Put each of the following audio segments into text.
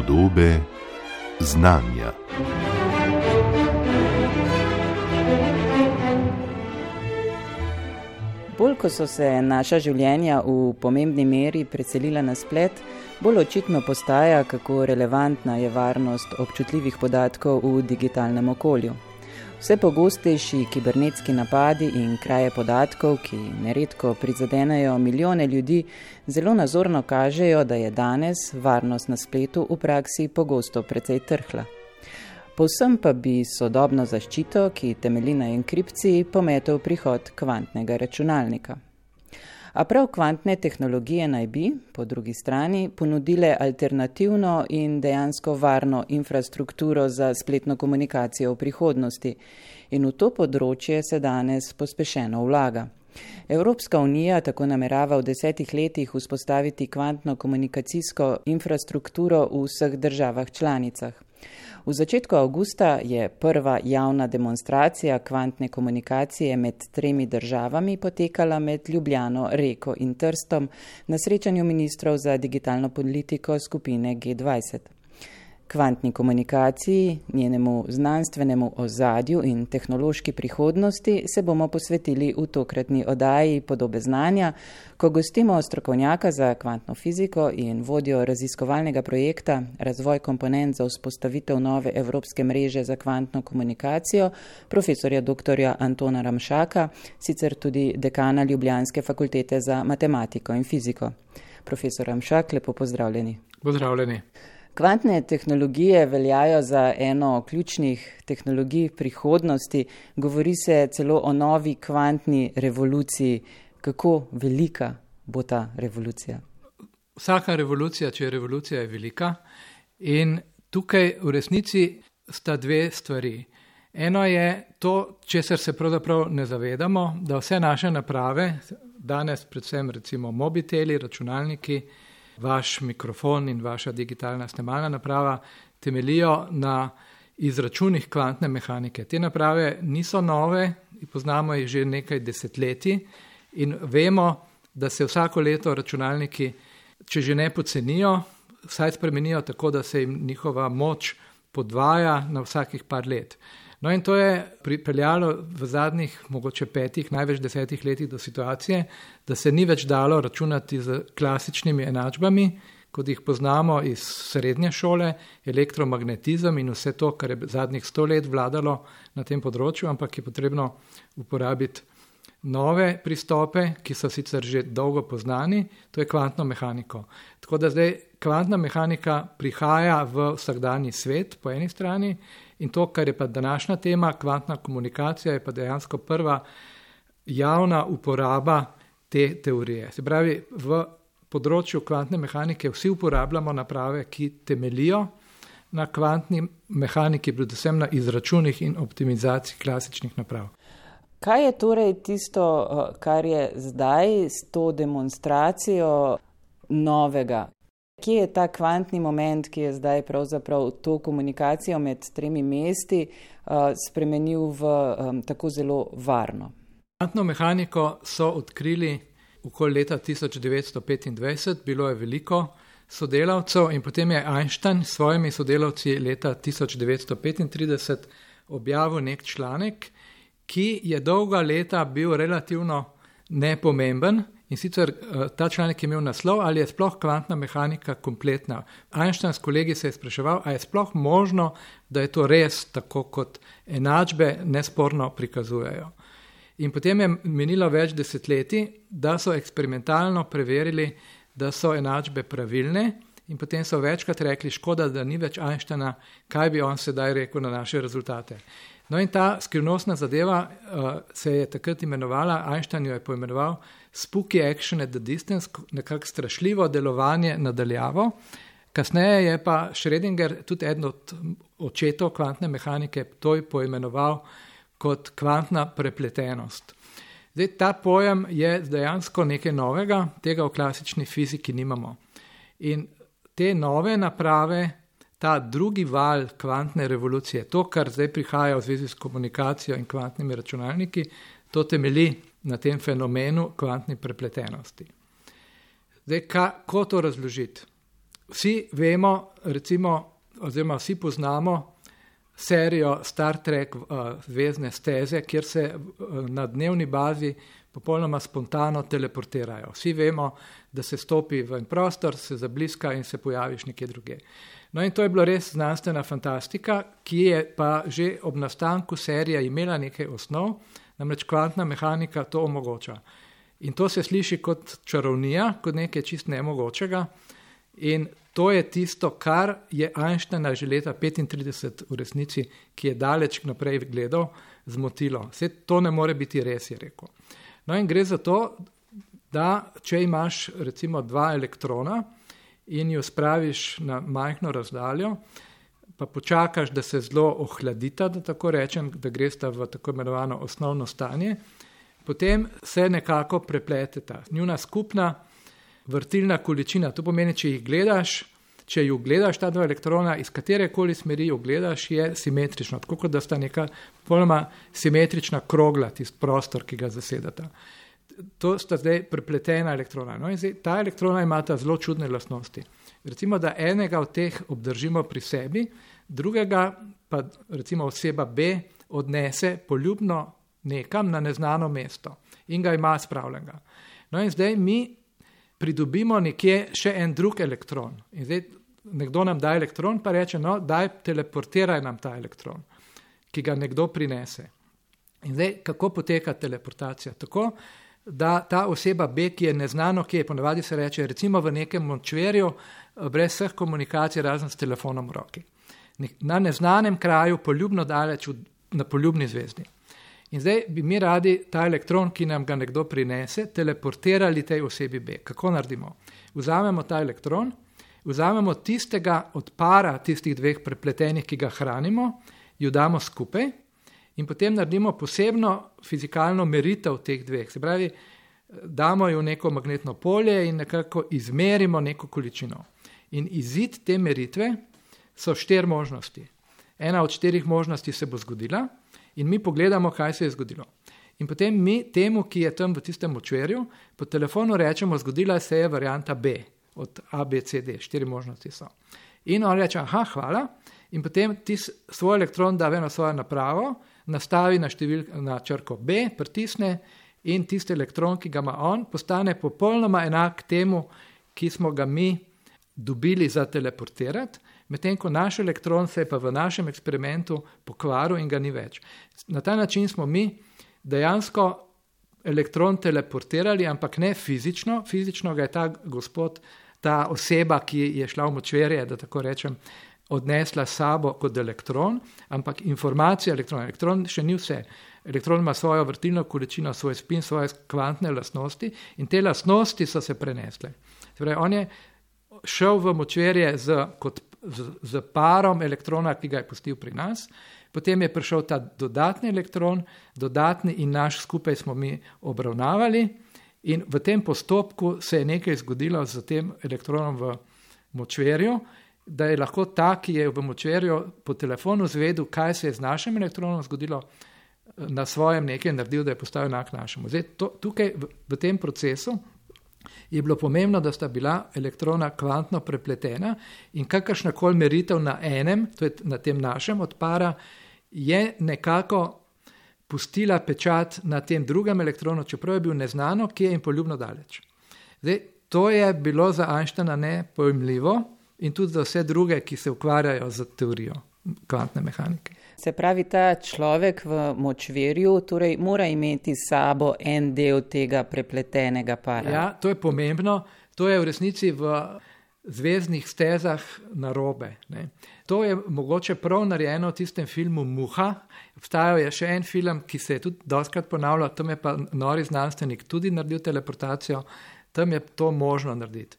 Podobe znanja. Bolj ko so se naša življenja v pomembni meri preselila na splet, bolj očitno postaja, kako relevantna je varnost občutljivih podatkov v digitalnem okolju. Vse pogostejši kibernetski napadi in kraje podatkov, ki neredko prizadenejo milijone ljudi, zelo nazorno kažejo, da je danes varnost na spletu v praksi pogosto precej trhla. Povsem pa bi sodobno zaščito, ki temelji na enkripciji, pometel prihod kvantnega računalnika. A prav kvantne tehnologije naj bi, po drugi strani, ponudile alternativno in dejansko varno infrastrukturo za spletno komunikacijo v prihodnosti. In v to področje se danes pospešeno vlaga. Evropska unija tako namerava v desetih letih vzpostaviti kvantno komunikacijsko infrastrukturo v vseh državah članicah. V začetku avgusta je prva javna demonstracija kvantne komunikacije med tremi državami potekala med Ljubljano, Reko in Trstom na srečanju ministrov za digitalno politiko skupine G20 kvantni komunikaciji, njenemu znanstvenemu ozadju in tehnološki prihodnosti se bomo posvetili v tokratni oddaji podobe znanja, ko gostimo strokovnjaka za kvantno fiziko in vodjo raziskovalnega projekta Razvoj komponent za vzpostavitev nove evropske mreže za kvantno komunikacijo, profesorja dr. Antona Ramšaka, sicer tudi dekana Ljubljanske fakultete za matematiko in fiziko. Profesor Ramšak, lepo pozdravljeni. Pozdravljeni. Kvantne tehnologije veljajo za eno ključnih tehnologij prihodnosti. Govori se celo o novi kvantni revoluciji. Kako velika bo ta revolucija? Vsaka revolucija, če je revolucija, je velika. In tukaj v resnici sta dve stvari. Eno je to, česar se pravzaprav ne zavedamo, da vse naše naprave, danes predvsem recimo mobiteli, računalniki, vaš mikrofon in vaša digitalna snemalna naprava temelijo na izračunih kvantne mehanike. Te naprave niso nove, poznamo jih že nekaj desetletij in vemo, da se vsako leto računalniki, če že ne pocenijo, vsaj spremenijo tako, da se jim njihova moč podvaja na vsakih par let. No, in to je pripeljalo v zadnjih, mogoče petih, največ desetih letih do situacije, da se ni več dalo računati z klasičnimi enačbami, kot jih poznamo iz srednje šole, elektromagnetizem in vse to, kar je zadnjih sto let vladalo na tem področju, ampak je potrebno uporabiti nove pristope, ki so sicer že dolgo poznani, to je kvantno mehaniko. Tako da zdaj kvantna mehanika prihaja v vsakdanji svet po eni strani. In to, kar je pa današnja tema, kvantna komunikacija, je pa dejansko prva javna uporaba te teorije. Se pravi, v področju kvantne mehanike vsi uporabljamo naprave, ki temelijo na kvantni mehaniki, predvsem na izračunih in optimizaciji klasičnih naprav. Kaj je torej tisto, kar je zdaj s to demonstracijo novega? Kje je ta kvantni moment, ki je zdaj pravzaprav to komunikacijo med tremi mesti uh, spremenil v um, tako zelo varno? Kvantno mehaniko so odkrili okoli leta 1925, bilo je veliko sodelavcev in potem je Einstein s svojimi sodelavci leta 1935 objavil nek članek, ki je dolga leta bil relativno nepomemben. In sicer eh, ta članek je imel naslov, ali je sploh kvantna mehanika kompletna. Einstein s kolegi se je spraševal, ali je sploh možno, da je to res tako, kot enačbe nesporno prikazujejo. In potem je minilo več desetletij, da so eksperimentalno preverili, da so enačbe pravilne, in potem so večkrat rekli: Škoda, da ni več Einsteina, kaj bi on sedaj rekel na naše rezultate. No, in ta skrivnostna zadeva uh, se je takrat imenovala, Einstein jo je poimenoval spooky action at the distance, nekako strašljivo delovanje nadaljavo. Kasneje je pa Schrödinger, tudi eden od očetov kvantne mehanike, to poimenoval kot kvantna prepletenost. Zdaj, ta pojem je dejansko nekaj novega, tega v klasični fiziki nimamo. In te nove naprave, ta drugi val kvantne revolucije, to, kar zdaj prihaja v zvezi s komunikacijo in kvantnimi računalniki, to temelji na tem fenomenu kvantne prepletenosti. Zdaj, kako to razložiti? vsi vemo, recimo, oziroma vsi poznamo serijo Star Trek uh, Zvezdne steze, kjer se uh, na dnevni bazi popolnoma spontano teleportirajo. Vsi vemo, da se stopi v en prostor, se zabliska in se pojaviš nekje druge. No in to je bilo res znanstvena fantastika, ki je pa že ob nastanku serije imela nekaj osnov, namreč kvantna mehanika to omogoča. In to se sliši kot čarovnija, kot nekaj čist nemogočega. In to je tisto, kar je Einsteina že leta 35 v resnici, ki je daleč naprej gledal, zmotilo. Vse to ne more biti res, je rekel. No in gre za to, da če imaš recimo dva elektrona in jo spraviš na majhno razdaljo, pa počakaš, da se zelo ohladita, da tako rečem, da greš v tako imenovano osnovno stanje, potem se nekako prepleteta. Njuna skupna vrtilna količina, to pomeni, če jih gledaš, če ju gledaš, ta dva elektrona, iz katere koli smeri jo gledaš, je simetrično, tako kot da sta neka polnoma simetrična krogla, tisti prostor, ki ga zasedata. To sta zdaj prepletena elektrona. No, zdaj, ta elektrona ima zelo čudne lastnosti. Recimo, da enega od teh obdržimo pri sebi, drugega pa recimo oseba B odnese poljubno nekam na neznano mesto in ga ima spravljenega. No in zdaj mi pridobimo nekje še en drug elektron. In zdaj nekdo nam da elektron, pa reče, no, daj teleportiraj nam ta elektron, ki ga nekdo prinese. In zdaj, kako poteka teleportacija? Tako, da ta oseba B, ki je neznano, ki je ponovadi se reče, recimo v nekem močverju, brez vseh komunikacij, razen s telefonom v roki na neznanem kraju, poljubno daleč na poljubni zvezdi. In zdaj bi mi radi ta elektron, ki nam ga nekdo prinese, teleportirali tej osebi B. Kako naredimo? Vzamemo ta elektron, vzamemo tistega od para tistih dveh prepletenih, ki ga hranimo, jo damo skupaj in potem naredimo posebno fizikalno meritev teh dveh. Se pravi, damo jo v neko magnetno polje in nekako izmerimo neko količino. In izid te meritve so štiri možnosti. Ena od štirih možnosti se bo zgodila, in mi pogledamo, kaj se je zgodilo. In potem mi temu, ki je tam v tistem močverju, po telefonu rečemo, zgodila se je varianta B, od A, B, C, D, štiri možnosti so. In on reče, ah, hvala, in potem ti svoj elektron da v eno svojo napravo, nastavi na, števil, na črko B, pritisne in tisti elektron, ki ga ima on, postane popolnoma enak temu, ki smo ga mi dobili za teleportirati medtem ko naš elektron se je pa v našem eksperimentu pokvaril in ga ni več. Na ta način smo mi dejansko elektron teleportirali, ampak ne fizično. Fizično ga je ta gospod, ta oseba, ki je šla v močverje, da tako rečem, odnesla sabo kot elektron, ampak informacija elektrona. Elektron še ni vse. Elektron ima svojo vrtilno količino, svoj spin, svoje kvantne lastnosti in te lastnosti so se prenesle. Torej, on je šel v močverje z, kot z, z parom elektrona, ki ga je pustil pri nas. Potem je prišel ta dodatni elektron, dodatni in naš skupaj smo mi obravnavali, in v tem postopku se je nekaj zgodilo z tem elektronom v močverju, da je lahko ta, ki je v močverju po telefonu zvedel, kaj se je z našim elektronom zgodilo, na svojem nekaj naredil, da je postal enak našemu. Zdaj, to, tukaj v, v tem procesu je bilo pomembno, da sta bila elektrona kvantno prepletena in kakršna koli meritev na enem, to je na tem našem odpara, je nekako pustila pečat na tem drugem elektronu, čeprav je bil neznano, ki je jim poljubno daleč. Zdaj, to je bilo za Einsteina nepojmljivo in tudi za vse druge, ki se ukvarjajo z teorijo kvantne mehanike. Se pravi, ta človek v močverju torej mora imeti s sabo en del tega prepletenega para. Ja, to je pomembno. To je v resnici v zvezdnih stezah narobe. Ne. To je mogoče prav narejeno v tistem filmu Muha. Obstajal je še en film, ki se je tudi doskrat ponavljal, tam je pa nori znanstvenik tudi naredil teleportacijo, tam je to možno narediti.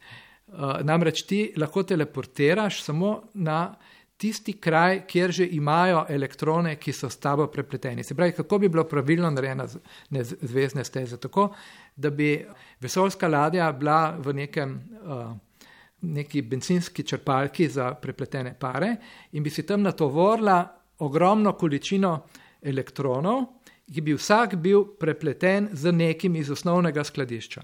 Uh, namreč ti lahko teleportiraš samo na tisti kraj, kjer že imajo elektrone, ki so s tabo prepleteni. Se pravi, kako bi bilo pravilno narejena zvezdne steze? Tako, da bi vesoljska ladja bila v nekem, uh, neki benzinski črpalki za prepletene pare in bi si tam natovorila ogromno količino elektronov, ki bi vsak bil prepleten z nekim iz osnovnega skladišča.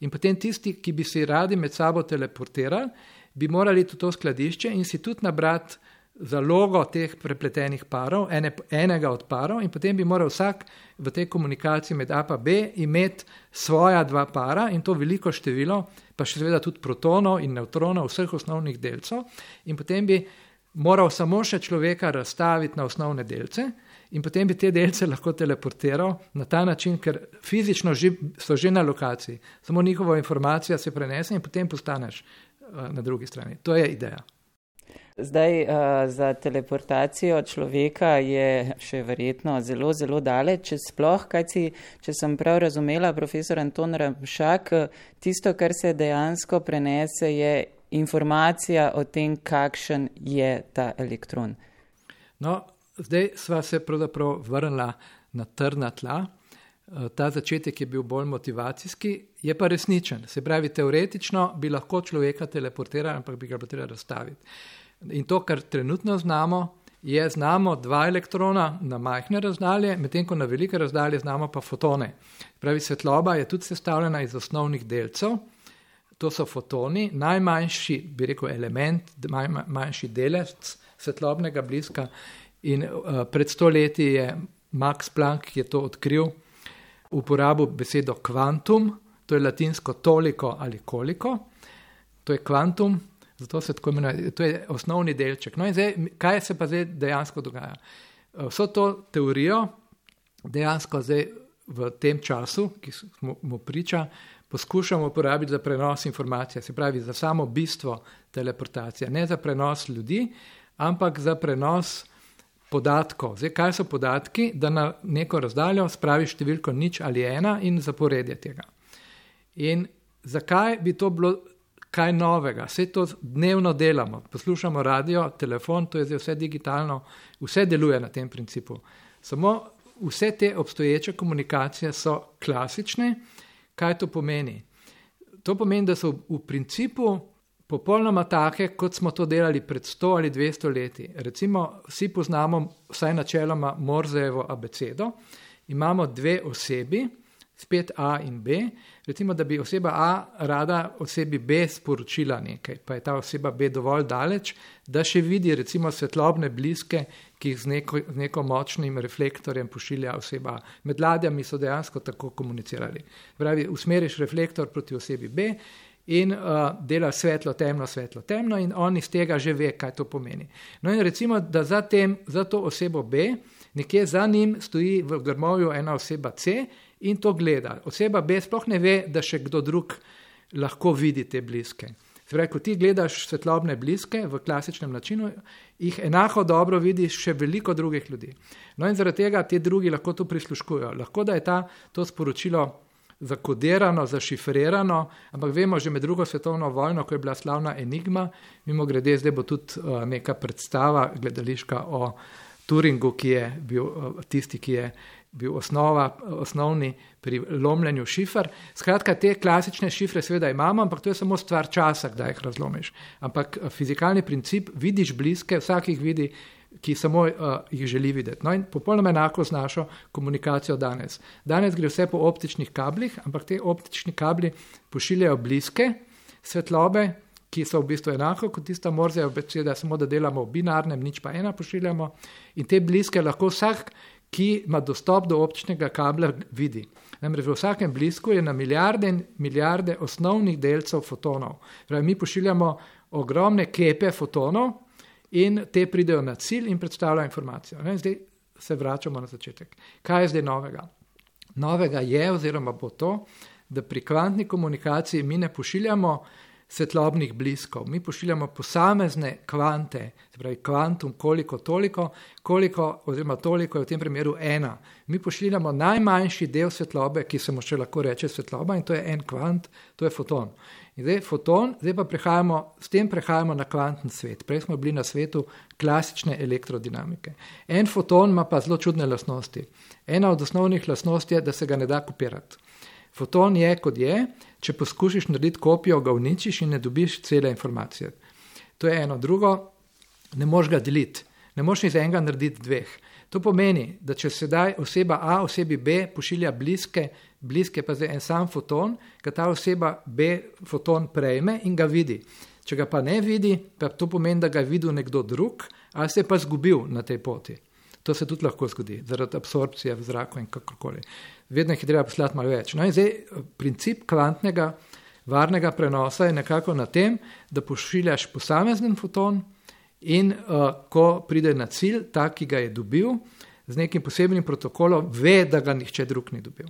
In potem tisti, ki bi si radi med sabo teleportirali, bi morali tudi to skladišče in si tudi nabrati zalogo teh prepletenih parov, ene, enega od parov, in potem bi moral vsak v tej komunikaciji med A in B imeti svoja dva para in to veliko število, pa še seveda tudi protonov in nevtronov, vseh osnovnih delcev, in potem bi moral samo še človeka razstaviti na osnovne delce. In potem bi te delce lahko teleportiral na ta način, ker fizično ži, so že na lokaciji, samo njihova informacija se prenese in potem postaneš uh, na drugi strani. To je ideja. Zdaj uh, za teleportacijo človeka je še verjetno zelo, zelo daleč. Če sploh, kaj si, če sem prav razumela, profesor Anton Ramšak, tisto, kar se dejansko prenese, je informacija o tem, kakšen je ta elektron. No, zdaj sva se pravzaprav vrnila na trdna tla. Ta začetek je bil bolj motivacijski, je pa resničen. Se pravi, teoretično bi lahko človeka teleportirali, ampak bi ga bilo treba razstaviti. In to, kar trenutno znamo, je znamo dva elektrona na majhne razdalje, medtem ko na velike razdalje znamo pa fotone. Pravi, svetloba je tudi sestavljena iz osnovnih delcev. To so fotoni, najmanjši, bi rekel, element, manjši delec svetlobnega bliska. In uh, pred stoletji je Max Planck, je to odkril, uporabil besedo kvantum, to je latinsko toliko ali koliko, to je kvantum, Zato se tako imenuje, to je osnovni delček. No, in zdaj, kaj se pa zdaj dejansko dogaja? Vso to teorijo dejansko zdaj v tem času, ki smo mu priča, poskušamo uporabiti za prenos informacije, se pravi za samo bistvo teleportacije, ne za prenos ljudi, ampak za prenos podatkov. Zdaj, kaj so podatki, da na neko razdaljo spraviš številko nič ali ena in zaporedje tega. In zakaj bi to bilo kaj novega, vse to dnevno delamo, poslušamo radio, telefon, to je zdaj vse digitalno, vse deluje na tem principu. Samo vse te obstoječe komunikacije so klasične. Kaj to pomeni? To pomeni, da so v principu popolnoma take, kot smo to delali pred 100 ali 200 leti. Recimo, vsi poznamo vsaj načeloma Morzejevo abecedo, imamo dve osebi, spet A in B. Recimo, da bi oseba A rada osebi B sporočila nekaj, pa je ta oseba B dovolj daleč, da še vidi recimo svetlobne bliske, ki jih z neko, z neko močnim reflektorjem pošilja oseba A. Med ladjami so dejansko tako komunicirali. Pravi, usmeriš reflektor proti osebi B in uh, dela svetlo, temno, svetlo, temno in on iz tega že ve, kaj to pomeni. No in recimo, da za, tem, za to osebo B nekje za njim stoji v grmovju ena oseba C, in to gleda. Oseba B sploh ne ve, da še kdo drug lahko vidi te bliske. Zdaj, ko ti gledaš svetlobne bliske v klasičnem načinu, jih enako dobro vidiš še veliko drugih ljudi. No in zaradi tega ti drugi lahko to prisluškujejo. Lahko da je ta, to sporočilo zakodirano, zašifrirano, ampak vemo že med drugo svetovno vojno, ko je bila slavna enigma, mimo grede, zdaj bo tudi uh, neka predstava gledališka o Turingu, ki je bil uh, tisti, ki je bil osnova, osnovni pri lomljenju šifr. Skratka, te klasične šifre seveda imamo, ampak to je samo stvar časa, da jih razlomiš. Ampak eh, fizikalni princip, vidiš bliske, vsak jih vidi, ki samo uh, jih želi videti. No in popolnoma enako z našo komunikacijo danes. Danes gre vse po optičnih kablih, ampak te optični kabli pošiljajo bliske svetlobe, ki so v bistvu enako kot tista morzija, beseda, samo da delamo v binarnem, nič pa ena pošiljamo. In te bliske lahko vsak ki ima dostop do optičnega kabla, vidi. Namreč v vsakem blisku je na milijarde in milijarde osnovnih delcev fotonov. Pravi, mi pošiljamo ogromne kepe fotonov in te pridejo na cilj in predstavljajo informacijo. Ne, zdaj se vračamo na začetek. Kaj je zdaj novega? Novega je, oziroma bo to, da pri kvantni komunikaciji mi ne pošiljamo svetlobnih bliskov. Mi pošiljamo posamezne kvante, se pravi kvantum, koliko toliko, koliko oziroma toliko je v tem primeru ena. Mi pošiljamo najmanjši del svetlobe, ki se mu še lahko reče svetloba in to je en kvant, to je foton. In zdaj foton, zdaj pa prehajamo, s tem prehajamo na kvantni svet. Prej smo bili na svetu klasične elektrodinamike. En foton ima pa zelo čudne lastnosti. Ena od osnovnih lastnosti je, da se ga ne da kopirati. Foton je, kot je, če poskušiš narediti kopijo, ga uničiš in ne dobiš cele informacije. To je eno. Drugo, ne moreš ga deliti. Ne moš iz enega narediti dveh. To pomeni, da če sedaj oseba A osebi B pošilja bliske, bliske pa zdaj en sam foton, ga ta oseba B foton prejme in ga vidi. Če ga pa ne vidi, pa to pomeni, da ga je videl nekdo drug ali se je pa zgubil na tej poti. To se tudi lahko zgodi zaradi absorpcije v zraku in kakorkoli. Vedno jih je treba poslati malo več. No in zdaj princip kvantnega varnega prenosa je nekako na tem, da pošiljaš posamezen foton in uh, ko pride na cilj, ta, ki ga je dobil, z nekim posebnim protokolom, ve, da ga nihče drug ni dobil.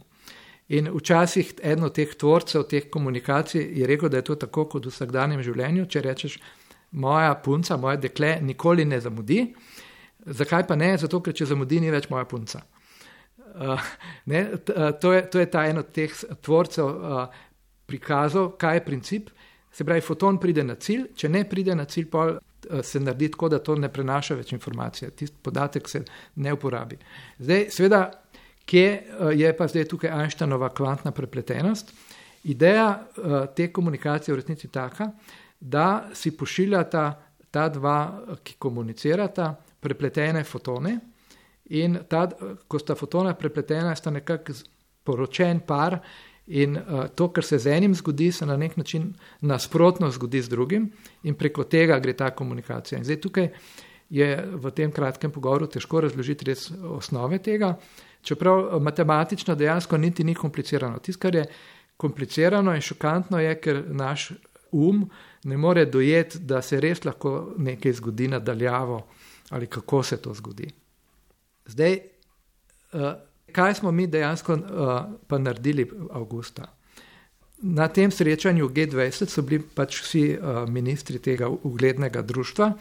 In včasih eden od teh tvorcev, teh komunikacij je rekel, da je to tako kot v vsakdanjem življenju. Če rečeš, moja punca, moje dekle nikoli ne zamudi, zakaj pa ne? Zato, ker če zamudi, ni več moja punca. Uh, ne, t, uh, to, je, to je ta en od teh tvorcev uh, prikazov, kaj je princip. Se pravi, foton pride na cilj, če ne pride na cilj, uh, se naredi tako, da to ne prenaša več informacije. Tisti podatek se ne uporabi. Zdaj, seveda, Kje eh, je pa zdaj tukaj Einsteinova kvantna prepletenost? Ideja eh, te komunikacije je v resnici taka, da si pošiljata ta dva, ki komunicirata, prepletene fotone in ta, ko sta fotona prepletena, sta nekako poročen par in to, kar se z enim zgodi, se na nek način nasprotno zgodi z drugim in preko tega gre ta komunikacija. In zdaj tukaj je v tem kratkem pogovoru težko razložiti res osnove tega, Čeprav eh, matematično dejansko niti ni komplicirano. Tisto, kar je komplicirano in šokantno, je, ker naš um ne more dojeti, da se res lahko nekaj zgodi nadaljavo ali kako se to zgodi. Zdaj, eh, kaj smo mi dejansko eh, pa naredili avgusta? Na tem srečanju G20 so bili pač vsi ministri tega uglednega društva.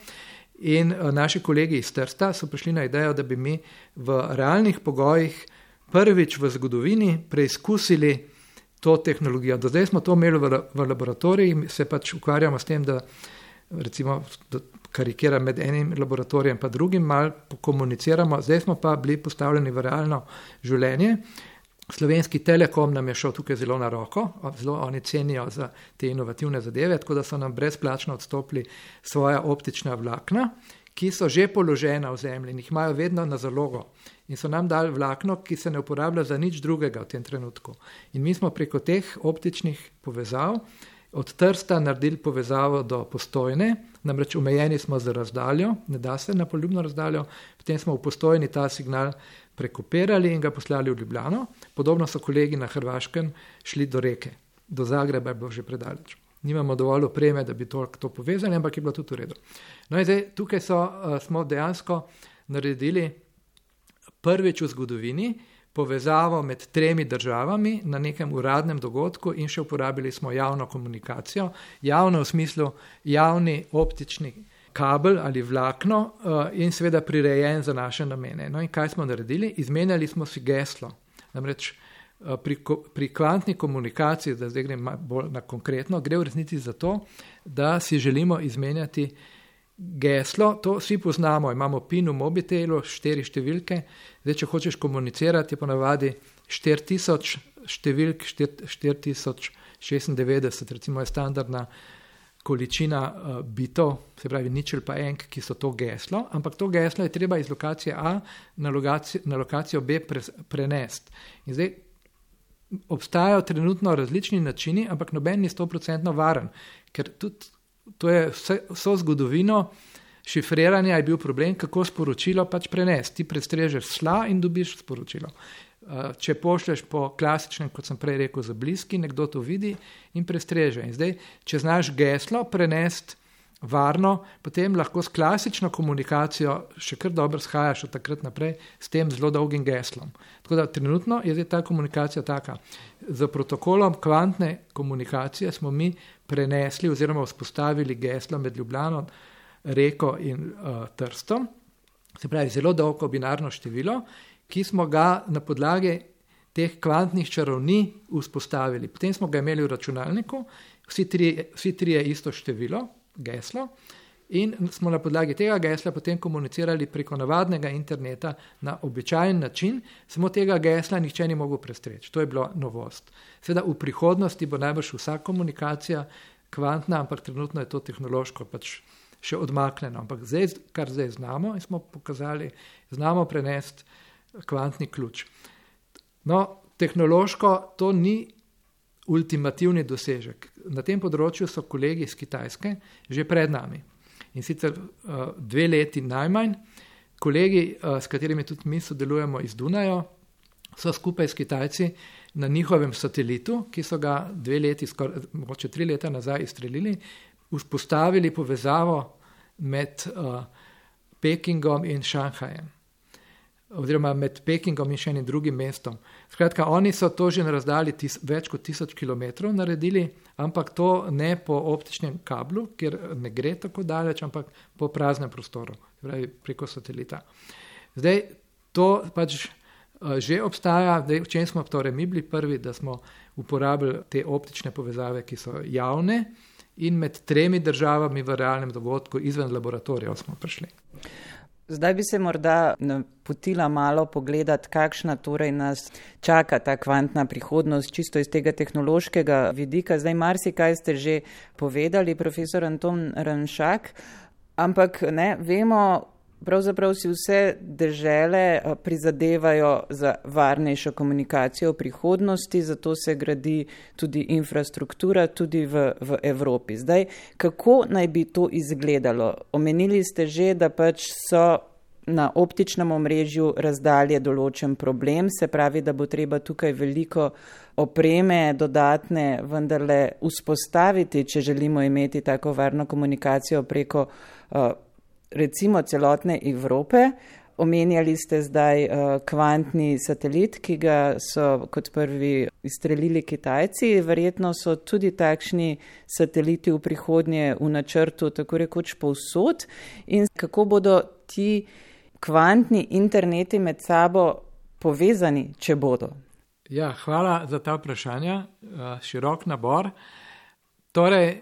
In eh, naši kolegi iz Trsta so prišli na idejo, da bi mi v realnih pogojih prvič v zgodovini preizkusili to tehnologijo. Do zdaj smo to imeli v, v laboratoriji, se pač ukvarjamo s tem, da recimo da karikiram med enim laboratorijem in drugim, malo komuniciramo, zdaj smo pa bili postavljeni v realno življenje. Slovenski telekom nam je šel tukaj zelo na roko, zelo oni cenijo za te inovativne zadeve, tako da so nam brezplačno odstopili svoja optična vlakna, ki so že položena v zemlji in jih imajo vedno na zalogo. In so nam dali vlakno, ki se ne uporablja za nič drugega v tem trenutku. In mi smo preko teh optičnih povezav od Trsta naredili povezavo do postojne, namreč omejeni smo z razdaljo, ne da se na poljubno razdaljo, potem smo v postojni ta signal prekopirali in ga poslali v Ljubljano. Podobno so kolegi na Hrvaškem šli do reke, do Zagreba je bilo že predaleč. Nimamo dovolj opreme, da bi to, to povezali, ampak je bilo tudi v redu. No, zdaj tukaj so, uh, smo dejansko naredili prvič v zgodovini povezavo med tremi državami na nekem uradnem dogodku in še uporabili smo javno komunikacijo, javno v smislu javni optični kabel ali vlakno uh, in seveda prirejen za naše namene. No in kaj smo naredili? Izmenjali smo si geslo. Namreč uh, pri, pri kvantni komunikaciji, da zdaj grem bolj na konkretno, gre v resnici za to, da si želimo izmenjati geslo. To vsi poznamo, imamo PIN v mobitelu, štiri številke. Zdaj, če hočeš komunicirati, je ponavadi 4000 številk, 4096, recimo je standardna količina uh, bitov, se pravi ničel pa enk, ki so to geslo, ampak to geslo je treba iz lokacije A na lokacijo, na lokacijo B pre, prenesti. In zdaj obstajajo trenutno različni načini, ampak noben ni stoprocentno varen, ker tudi to je vse, vso zgodovino. Šifriranje je bil problem, kako sporočilo pač prenesti. Ti prestrežeš sla in dobiš sporočilo. Eh, če pošleš po klasičnem, kot sem prej rekel, za bliski, nekdo to vidi in prestreže. In zdaj, če znaš geslo prenesti varno, potem lahko s klasično komunikacijo še kar dobro shajaš od takrat naprej s tem zelo dolgim geslom. Tako da trenutno je ta komunikacija taka. Z protokolom kvantne komunikacije smo mi prenesli oziroma vzpostavili geslo med Ljubljano, reko in uh, Trstom. Se pravi, zelo dolgo binarno število, ki smo ga na podlagi teh kvantnih čarovni vzpostavili. Potem smo ga imeli v računalniku, vsi tri, vsi tri je isto število, geslo, in smo na podlagi tega gesla potem komunicirali preko navadnega interneta na običajen način, samo tega gesla nihče ni mogel prestreči. To je bila novost. Seveda v prihodnosti bo najbrž vsa komunikacija kvantna, ampak trenutno je to tehnološko pač še odmaknjeno. Ampak zdaj, kar zdaj znamo in smo pokazali, znamo prenesti kvantni ključ. No, tehnološko to ni ultimativni dosežek. Na tem področju so kolegi iz Kitajske že pred nami in sicer uh, dve leti najmanj. Kolegi, uh, s katerimi tudi mi sodelujemo iz Dunaja, so skupaj s Kitajci na njihovem satelitu, ki so ga dve leti, skoraj mogoče tri leta nazaj izstrelili, vzpostavili povezavo med uh, Pekingom in Šanghajem oziroma med Pekingom in še enim drugim mestom. Skratka, oni so to že na razdalji tis, več kot tisoč km naredili, ampak to ne po optičnem kablu, ker ne gre tako daleč, ampak po praznem prostoru, pravi preko satelita. Zdaj, to pač uh, že obstaja, zdaj, v čem smo torej mi bili prvi, da smo uporabili te optične povezave, ki so javne. In med tremi državami v realnem dogodku, izven laboratorija, smo prišli. Zdaj bi se morda napotila malo pogledati, kakšna torej nas čaka ta kvantna prihodnost, čisto iz tega tehnološkega vidika. Zdaj marsikaj ste že povedali, profesor Anton Ranšak, ampak ne, vemo, Pravzaprav si vse države eh, prizadevajo za varnejšo komunikacijo v prihodnosti, zato se gradi tudi infrastruktura, tudi v, v Evropi. Zdaj, kako naj bi to izgledalo? Omenili ste že, da pač so na optičnem omrežju razdalje določen problem, se pravi, da bo treba tukaj veliko opreme dodatne vendarle vzpostaviti, če želimo imeti tako varno komunikacijo preko uh, recimo celotne Evrope. Omenjali ste zdaj uh, kvantni satelit, ki ga so kot prvi izstrelili Kitajci. Verjetno so tudi takšni sateliti v prihodnje v načrtu, tako rekoč povsod. In kako bodo ti kvantni interneti med sabo povezani, če bodo? Ja, hvala za ta vprašanja. Uh, širok nabor. Torej,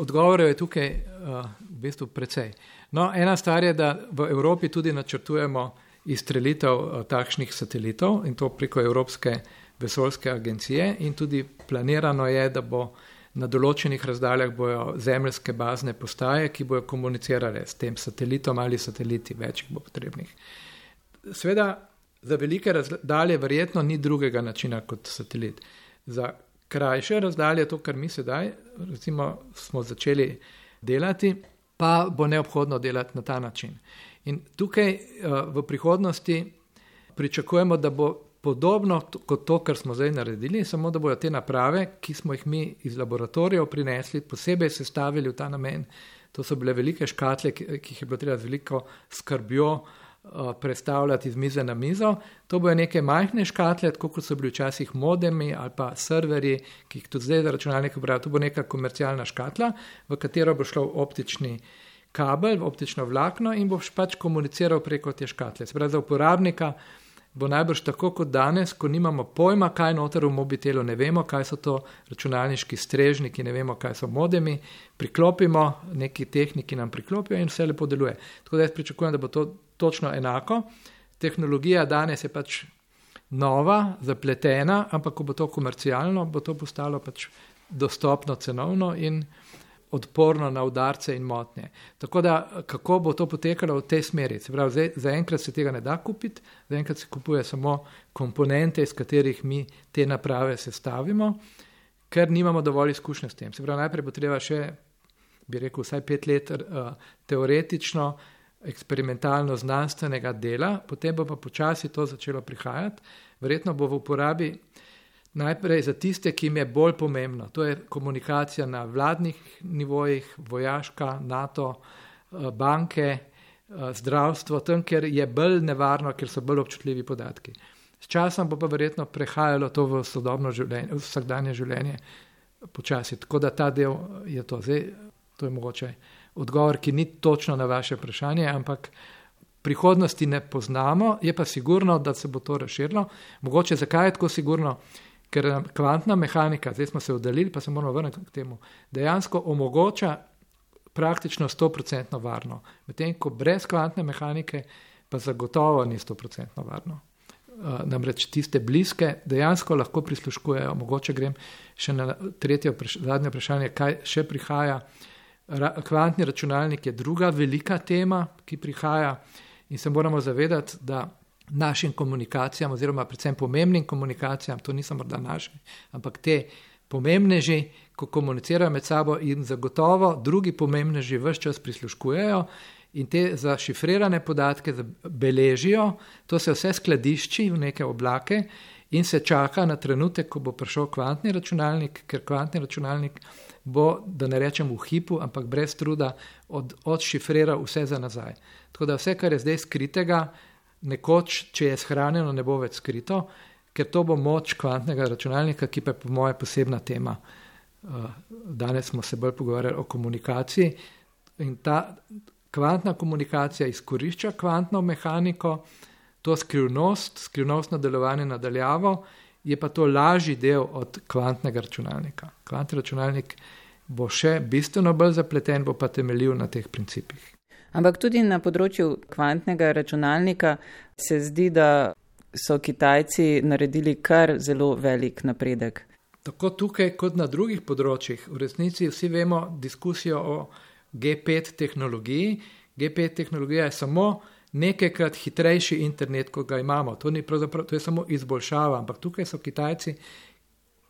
odgovorov je tukaj v bistvu precej. No, ena stvar je, da v Evropi tudi načrtujemo izstrelitev uh, takšnih satelitov in to preko Evropske vesoljske agencije in tudi planirano je, da bo na določenih razdaljah bojo zemljske bazne postaje, ki bojo komunicirale s tem satelitom ali sateliti, več jih bo potrebnih. Sveda, za velike razdalje verjetno ni drugega načina kot satelit. Za krajše razdalje, to, kar mi sedaj recimo, smo začeli delati, pa bo neobhodno delati na ta način. In tukaj eh, v prihodnosti pričakujemo, da bo podobno kot to, kar smo zdaj naredili, samo da bodo te naprave, ki smo jih mi iz laboratorijev prinesli, posebej sestavili v ta namen. To so bile velike škatle, ki jih je bilo treba z veliko skrbjo uh, Eh, predstavljati z mize na mizo. To bojo neke majhne škatle, kot so bili včasih modemi ali pa serverji, ki jih tudi zdaj za računalnik uporabljajo. To bo neka komercialna škatla, v katero bo šlo optični kabel, optično vlakno in boš pač komuniciral preko te škatle. Se pravi, za uporabnika bo najbrž tako kot danes, ko nimamo pojma, kaj noter v mobitelu, ne vemo, kaj so to računalniški strežniki, ne vemo, kaj so modemi, priklopimo, neki tehniki nam priklopijo in vse lepo deluje. Tako da jaz pričakujem, da bo to točno enako. Tehnologija danes je pač nova, zapletena, ampak ko bo to komercialno, bo to postalo pač dostopno cenovno in odporno na udarce in motnje. Tako da, kako bo to potekalo v tej smeri? Se pravi, zaenkrat se tega ne da kupiti, zaenkrat se kupuje samo komponente, iz katerih mi te naprave sestavimo, ker nimamo dovolj izkušnje s tem. Se pravi, najprej bo treba še, bi rekel, vsaj pet let uh, teoretično, eksperimentalno znanstvenega dela, potem bo pa počasi to začelo prihajati. Verjetno bo v uporabi najprej za tiste, ki jim je bolj pomembno. To je komunikacija na vladnih nivojih, vojaška, NATO, eh, banke, eh, zdravstvo, tam, ker je bolj nevarno, ker so bolj občutljivi podatki. S časom bo pa verjetno prehajalo to v sodobno življenje, v vsakdanje življenje počasi. Tako da ta del je to. Zdaj, to je mogoče odgovor, ki ni točno na vaše vprašanje, ampak prihodnosti ne poznamo, je pa sigurno, da se bo to razširilo. Mogoče zakaj je tako sigurno? Ker kvantna mehanika, zdaj smo se oddaljili, pa se moramo vrniti k temu, dejansko omogoča praktično 100% varno. Medtem ko brez kvantne mehanike pa zagotovo ni 100% varno. Uh, namreč tiste bliske dejansko lahko prisluškujejo. Mogoče grem še na tretje, zadnje vprašanje, kaj še prihaja. Uh, Ra kvantni računalnik je druga velika tema, ki prihaja in se moramo zavedati, da našim komunikacijam, oziroma predvsem pomembnim komunikacijam, to niso morda naše, ampak te pomembneži, ko komunicirajo med sabo in zagotovo drugi pomembneži vse čas prisluškujejo in te zašifrirane podatke beležijo, to se vse skladišči v neke oblake in se čaka na trenutek, ko bo prišel kvantni računalnik, ker kvantni računalnik bo, da ne rečem v hipu, ampak brez truda, od, odšifriral vse za nazaj. Tako da vse, kar je zdaj skritega, nekoč, če je shranjeno, ne bo več skrito, ker to bo moč kvantnega računalnika, ki pa je po moje posebna tema. Uh, danes smo se bolj pogovarjali o komunikaciji in ta kvantna komunikacija izkorišča kvantno mehaniko, to skrivnost, skrivnostno delovanje nadaljavo, je pa to lažji del od kvantnega računalnika. Kvantni računalnik bo še bistveno bolj zapleten, bo pa temeljil na teh principih. Ampak tudi na področju kvantnega računalnika se zdi, da so Kitajci naredili kar zelo velik napredek. Tako tukaj, kot na drugih področjih, v resnici vsi vemo diskusijo o G5 tehnologiji. G5 tehnologija je samo nekajkrat hitrejši internet, kot ga imamo. To, to je samo izboljšava, ampak tukaj so Kitajci,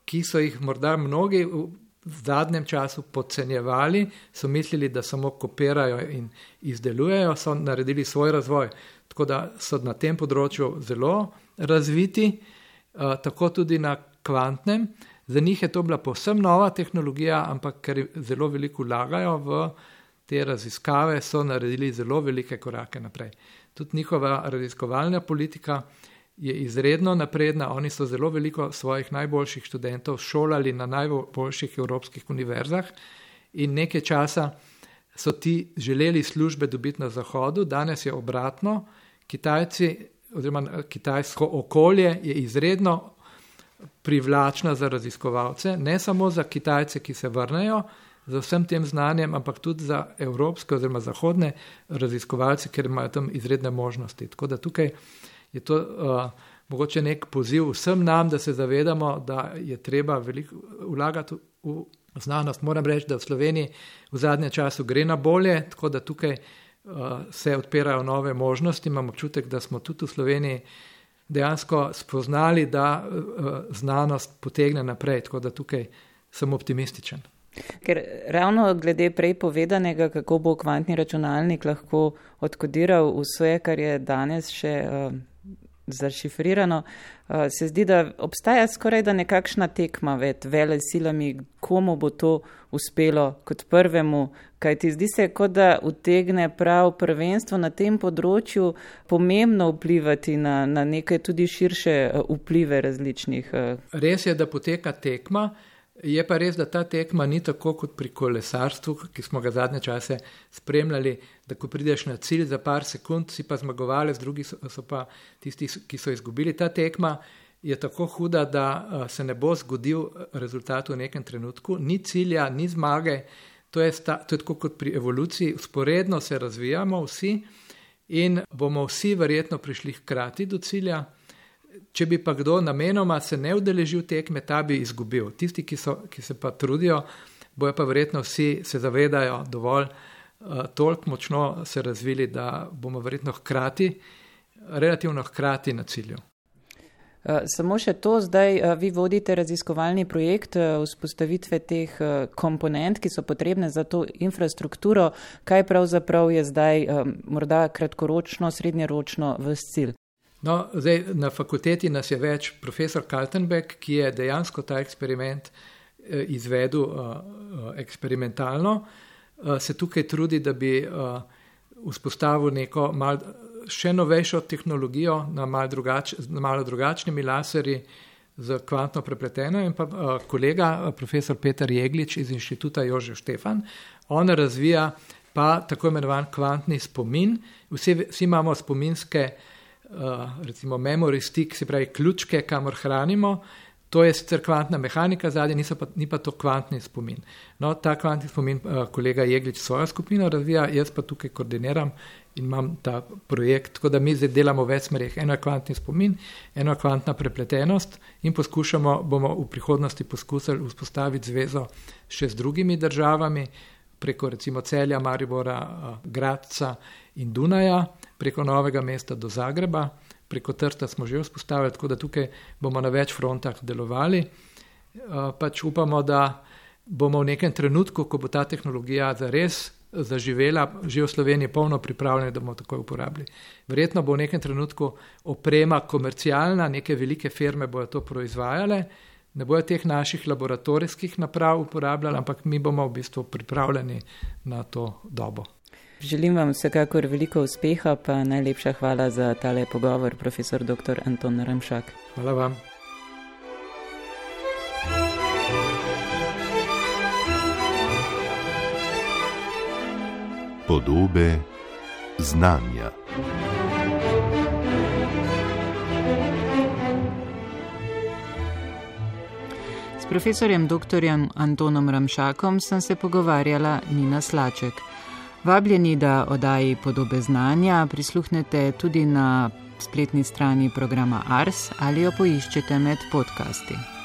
ki so jih morda mnogi v zadnjem času podcenjevali, so mislili, da samo kopirajo in izdelujejo, so naredili svoj razvoj. Tako da so na tem področju zelo razviti, eh, tako tudi na kvantnem. Za njih je to bila povsem nova tehnologija, ampak ker zelo veliko vlagajo v te raziskave, so naredili zelo velike korake naprej. Tudi njihova raziskovalna politika je izredno napredna. Oni so zelo veliko svojih najboljših študentov šolali na najboljših evropskih univerzah in nekaj časa so ti želeli službe dobiti na Zahodu, danes je obratno. Kitajci, oziroma kitajsko okolje je izredno privlačno za raziskovalce, ne samo za Kitajce, ki se vrnejo z vsem tem znanjem, ampak tudi za evropske oziroma zahodne raziskovalce, ker imajo tam izredne možnosti. Tako da tukaj je to uh, mogoče nek poziv vsem nam, da se zavedamo, da je treba veliko vlagati v znanost. Moram reči, da v Sloveniji v zadnjem času gre na bolje, tako da tukaj uh, se odpirajo nove možnosti. Imam občutek, da smo tudi v Sloveniji dejansko spoznali, da uh, znanost potegne naprej, tako da tukaj sem optimističen. Ker ravno glede prej povedanega, kako bo kvantni računalnik lahko odkodiral vse, kar je danes še uh, zašifrirano, uh, se zdi, da obstaja skoraj da nekakšna tekma ved vele silami, komu bo to uspelo kot prvemu, kaj ti zdi se, kot da utegne prav prvenstvo na tem področju pomembno vplivati na, na neke tudi širše uh, vplive različnih. Uh. Res je, da poteka tekma. Je pa res, da ta tekma ni tako kot pri kolesarstvu, ki smo ga zadnje čase spremljali, da ko prideš na cilj za par sekund, si pa zmagovalec, drugi so, so pa tisti, ki so izgubili. Ta tekma je tako huda, da se ne bo zgodil rezultat v nekem trenutku, ni cilja, ni zmage. To je, sta, to je tako kot pri evoluciji, usporedno se razvijamo vsi in bomo vsi verjetno prišli hkrati do cilja. Če bi pa kdo namenoma se ne udeležil tekme, ta bi izgubil. Tisti, ki, so, ki se pa trudijo, bojo pa verjetno vsi se zavedajo dovolj, uh, toliko močno se razvili, da bomo verjetno hkrati, relativno hkrati na cilju. Uh, samo še to, zdaj uh, vi vodite raziskovalni projekt vzpostavitve teh komponent, ki so potrebne za to infrastrukturo. Kaj pravzaprav je zdaj morda kratkoročno, srednjeročno v cilj? No, zdaj, na fakulteti nas je več, profesor Kaltenbeck, ki je dejansko ta eksperiment eh, izvedel uh, eksperimentalno, uh, se tukaj trudi, da bi uh, vzpostavil neko mal, še novejšo tehnologijo na mal drugač, malo drugačnimi laserji z kvantno prepleteno in pa uh, kolega, profesor Peter Jeglič iz inštituta Jožef Štefan, on razvija pa tako imenovan kvantni spomin. Vsi, vsi imamo spominske uh, recimo memory stick, se pravi ključke, kamor hranimo. To je sicer kvantna mehanika, zadnji pa, ni pa to kvantni spomin. No, ta kvantni spomin uh, kolega Jeglič svojo skupino razvija, jaz pa tukaj koordiniram in imam ta projekt, tako da mi zdaj delamo v več smerih. Eno je kvantni spomin, eno je kvantna prepletenost in poskušamo, bomo v prihodnosti poskusili vzpostaviti zvezo še z drugimi državami, preko recimo Celja, Maribora, Gradca in Dunaja, preko Novega mesta do Zagreba, preko Trsta smo že vzpostavili, tako da tukaj bomo na več frontah delovali. Pač upamo, da bomo v nekem trenutku, ko bo ta tehnologija zares zaživela, že v Sloveniji polno pripravljeni, da bomo tako uporabili. Verjetno bo v nekem trenutku oprema komercialna, neke velike firme bodo to proizvajale, ne bojo teh naših laboratorijskih naprav uporabljali, ampak mi bomo v bistvu pripravljeni na to dobo. Želim vam vsekakor veliko uspeha, pa najlepša hvala za tale pogovor, profesor dr. Anton Ramšak. Hvala vam. Podobe znanja. S profesorjem dr. Antonom Ramšakom sem se pogovarjala Nina Slaček. Vabljeni, da oddaji podobe znanja prisluhnete tudi na spletni strani programa Ars ali jo poiščete med podcasti.